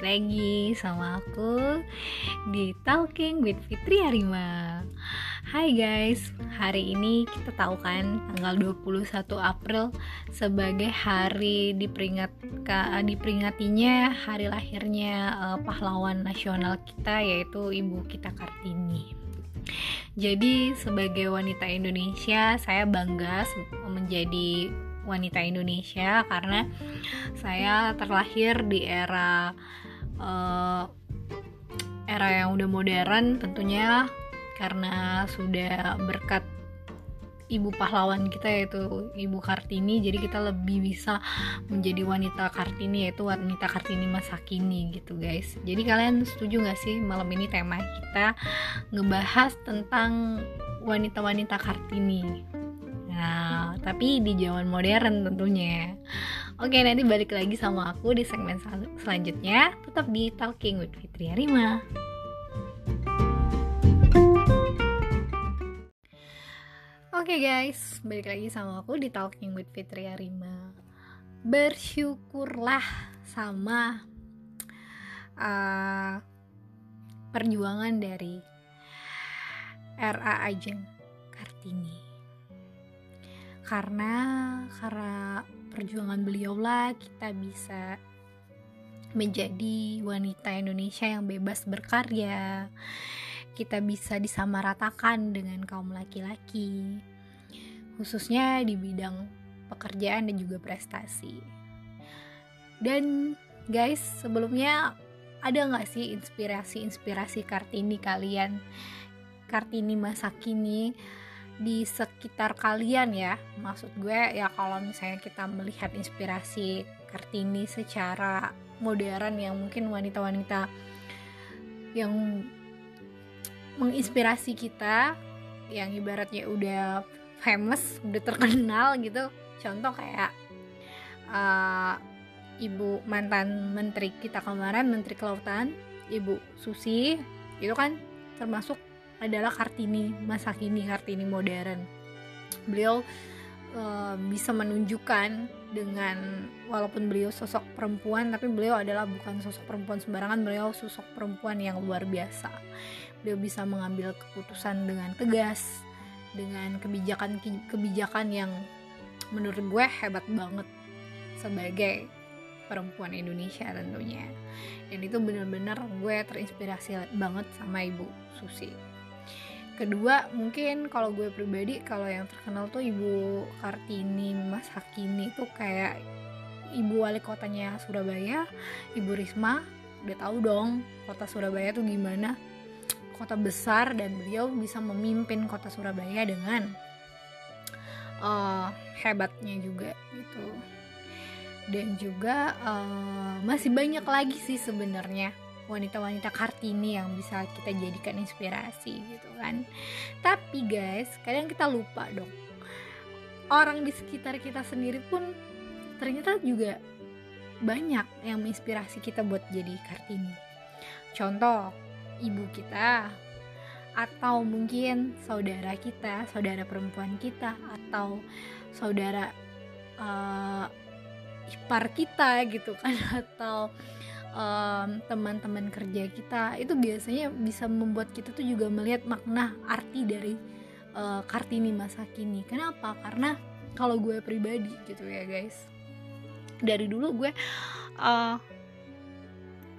balik lagi sama aku di Talking with Fitri Arima. Hai guys, hari ini kita tahu kan tanggal 21 April sebagai hari diperingat diperingatinya hari lahirnya uh, pahlawan nasional kita yaitu Ibu kita Kartini. Jadi sebagai wanita Indonesia saya bangga menjadi wanita Indonesia karena saya terlahir di era uh, era yang udah modern tentunya karena sudah berkat ibu pahlawan kita yaitu ibu Kartini. Jadi kita lebih bisa menjadi wanita Kartini yaitu wanita Kartini masa kini gitu guys. Jadi kalian setuju gak sih malam ini tema kita ngebahas tentang wanita-wanita Kartini? Nah, tapi di zaman modern tentunya. Oke, nanti balik lagi sama aku di segmen sel selanjutnya. Tetap di Talking with Fitri Arima. Oke guys, balik lagi sama aku di Talking with Fitri Arima. Bersyukurlah sama uh, perjuangan dari RA Ajeng Kartini karena karena perjuangan beliau lah kita bisa menjadi wanita Indonesia yang bebas berkarya. Kita bisa disamaratakan dengan kaum laki-laki khususnya di bidang pekerjaan dan juga prestasi. Dan guys sebelumnya ada nggak sih inspirasi-inspirasi Kartini kalian? Kartini masa kini di sekitar kalian ya. Maksud gue ya kalau misalnya kita melihat inspirasi Kartini secara modern yang mungkin wanita-wanita yang menginspirasi kita yang ibaratnya udah famous udah terkenal gitu. Contoh kayak uh, ibu mantan menteri kita kemarin menteri kelautan ibu Susi itu kan termasuk adalah Kartini masa kini Kartini modern. Beliau uh, bisa menunjukkan dengan walaupun beliau sosok perempuan tapi beliau adalah bukan sosok perempuan sembarangan beliau sosok perempuan yang luar biasa. Beliau bisa mengambil keputusan dengan tegas dengan kebijakan-kebijakan yang menurut gue hebat banget sebagai perempuan Indonesia tentunya. Dan itu benar-benar gue terinspirasi banget sama ibu Susi kedua mungkin kalau gue pribadi kalau yang terkenal tuh ibu Kartini Mas Hakini tuh kayak ibu wali kotanya Surabaya ibu Risma udah tahu dong kota Surabaya tuh gimana. Kota besar dan beliau bisa memimpin kota Surabaya dengan uh, hebatnya juga gitu. Dan juga uh, masih banyak lagi sih sebenarnya wanita-wanita Kartini yang bisa kita jadikan inspirasi gitu kan. Tapi guys kadang kita lupa dong. Orang di sekitar kita sendiri pun ternyata juga banyak yang menginspirasi kita buat jadi Kartini. Contoh ibu kita atau mungkin saudara kita saudara perempuan kita atau saudara uh, ipar kita gitu kan atau um, teman-teman kerja kita itu biasanya bisa membuat kita tuh juga melihat makna arti dari uh, kartini masa kini. Kenapa? Karena kalau gue pribadi gitu ya guys. Dari dulu gue uh,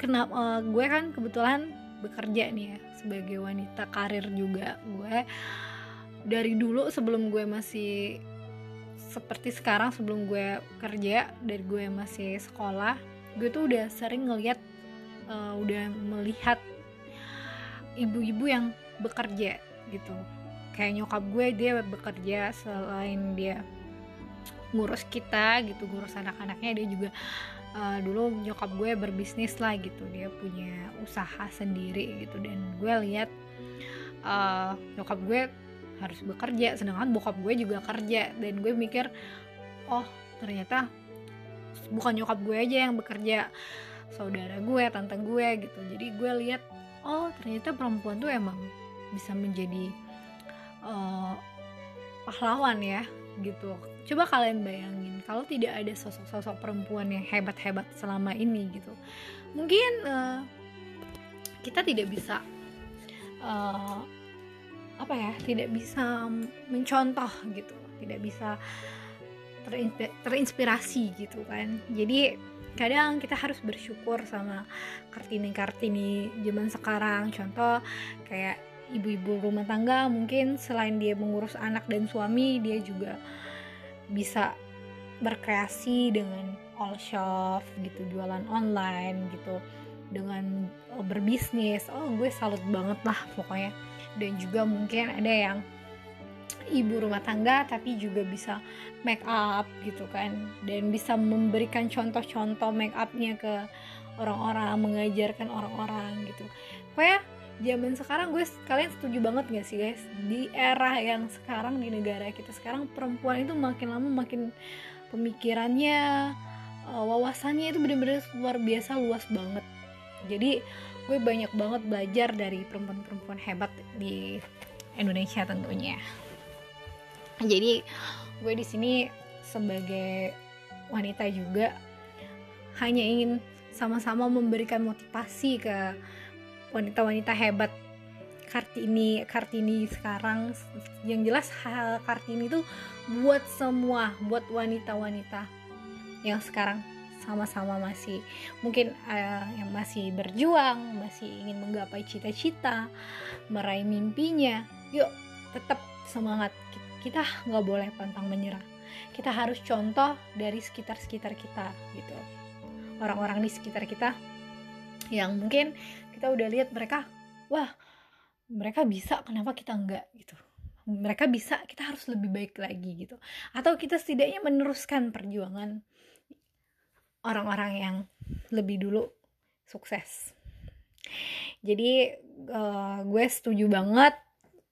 kenapa uh, gue kan kebetulan bekerja nih ya sebagai wanita karir juga gue. Dari dulu sebelum gue masih seperti sekarang sebelum gue kerja dari gue masih sekolah gue tuh udah sering ngeliat uh, udah melihat ibu-ibu yang bekerja gitu. Kayak nyokap gue dia bekerja selain dia ngurus kita gitu ngurus anak-anaknya dia juga uh, dulu nyokap gue berbisnis lah gitu. Dia punya usaha sendiri gitu. Dan gue lihat uh, nyokap gue harus bekerja sedangkan bokap gue juga kerja. Dan gue mikir oh ternyata bukan nyokap gue aja yang bekerja saudara gue tante gue gitu. Jadi gue lihat oh ternyata perempuan tuh emang bisa menjadi uh, pahlawan ya gitu. Coba kalian bayangin kalau tidak ada sosok-sosok perempuan yang hebat-hebat selama ini gitu mungkin uh, kita tidak bisa uh, apa ya tidak bisa mencontoh gitu. Tidak bisa terinspirasi gitu kan. Jadi kadang kita harus bersyukur sama kartini-kartini zaman sekarang. Contoh kayak ibu-ibu rumah tangga mungkin selain dia mengurus anak dan suami dia juga bisa berkreasi dengan all shop gitu jualan online gitu dengan berbisnis. Oh gue salut banget lah pokoknya. Dan juga mungkin ada yang ibu rumah tangga tapi juga bisa make up gitu kan. Dan bisa memberikan contoh-contoh make upnya ke orang-orang mengajarkan orang-orang gitu. Pokoknya zaman sekarang gue kalian setuju banget gak sih guys? Di era yang sekarang di negara kita sekarang perempuan itu makin lama makin pemikirannya eh, wawasannya itu bener-bener luar biasa luas banget. Jadi gue banyak banget belajar dari perempuan-perempuan hebat di Indonesia tentunya jadi gue di sini sebagai wanita juga hanya ingin sama-sama memberikan motivasi ke wanita-wanita hebat Kartini Kartini sekarang. Yang jelas hal Kartini itu buat semua buat wanita-wanita yang sekarang sama-sama masih mungkin uh, yang masih berjuang masih ingin menggapai cita-cita meraih mimpinya. Yuk tetap semangat kita nggak boleh pantang menyerah. Kita harus contoh dari sekitar-sekitar kita gitu. Orang-orang di sekitar kita yang mungkin kita udah lihat mereka wah mereka bisa kenapa kita enggak gitu. Mereka bisa kita harus lebih baik lagi gitu. Atau kita setidaknya meneruskan perjuangan orang-orang yang lebih dulu sukses. Jadi uh, gue setuju banget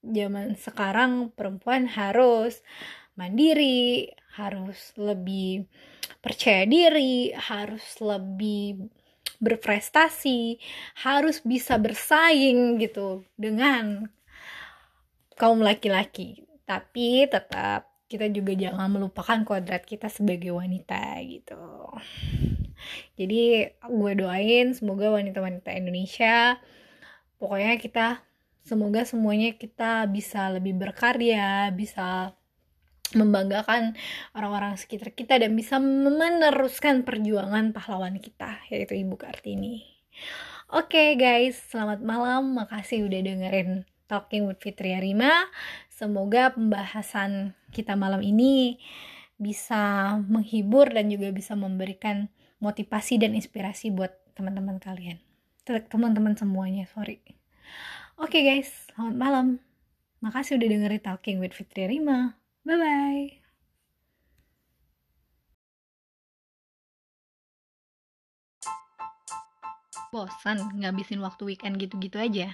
zaman sekarang perempuan harus mandiri, harus lebih percaya diri, harus lebih berprestasi, harus bisa bersaing gitu dengan kaum laki-laki. Tapi tetap kita juga jangan melupakan kodrat kita sebagai wanita gitu. Jadi gue doain semoga wanita-wanita Indonesia pokoknya kita semoga semuanya kita bisa lebih berkarya bisa membanggakan orang-orang sekitar kita dan bisa meneruskan perjuangan pahlawan kita yaitu Ibu Kartini. Oke okay, guys, selamat malam. Makasih udah dengerin Talking with Fitria Rima. Semoga pembahasan kita malam ini bisa menghibur dan juga bisa memberikan motivasi dan inspirasi buat teman-teman kalian. Teman-teman semuanya, sorry. Oke okay guys, selamat malam. Makasih udah dengerin Talking with Fitri Rima. Bye-bye. Bosan ngabisin waktu weekend gitu-gitu aja?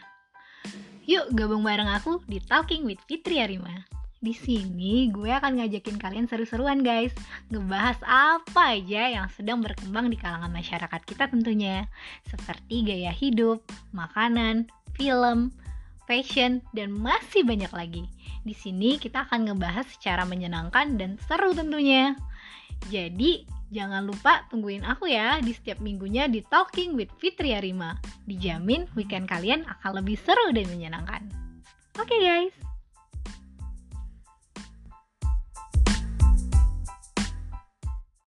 Yuk gabung bareng aku di Talking with Fitri Rima. Di sini gue akan ngajakin kalian seru-seruan guys Ngebahas apa aja yang sedang berkembang di kalangan masyarakat kita tentunya Seperti gaya hidup, makanan, film, fashion, dan masih banyak lagi. Di sini kita akan ngebahas secara menyenangkan dan seru tentunya. Jadi, jangan lupa tungguin aku ya di setiap minggunya di Talking with Fitri Arima. Dijamin weekend kalian akan lebih seru dan menyenangkan. Oke okay guys.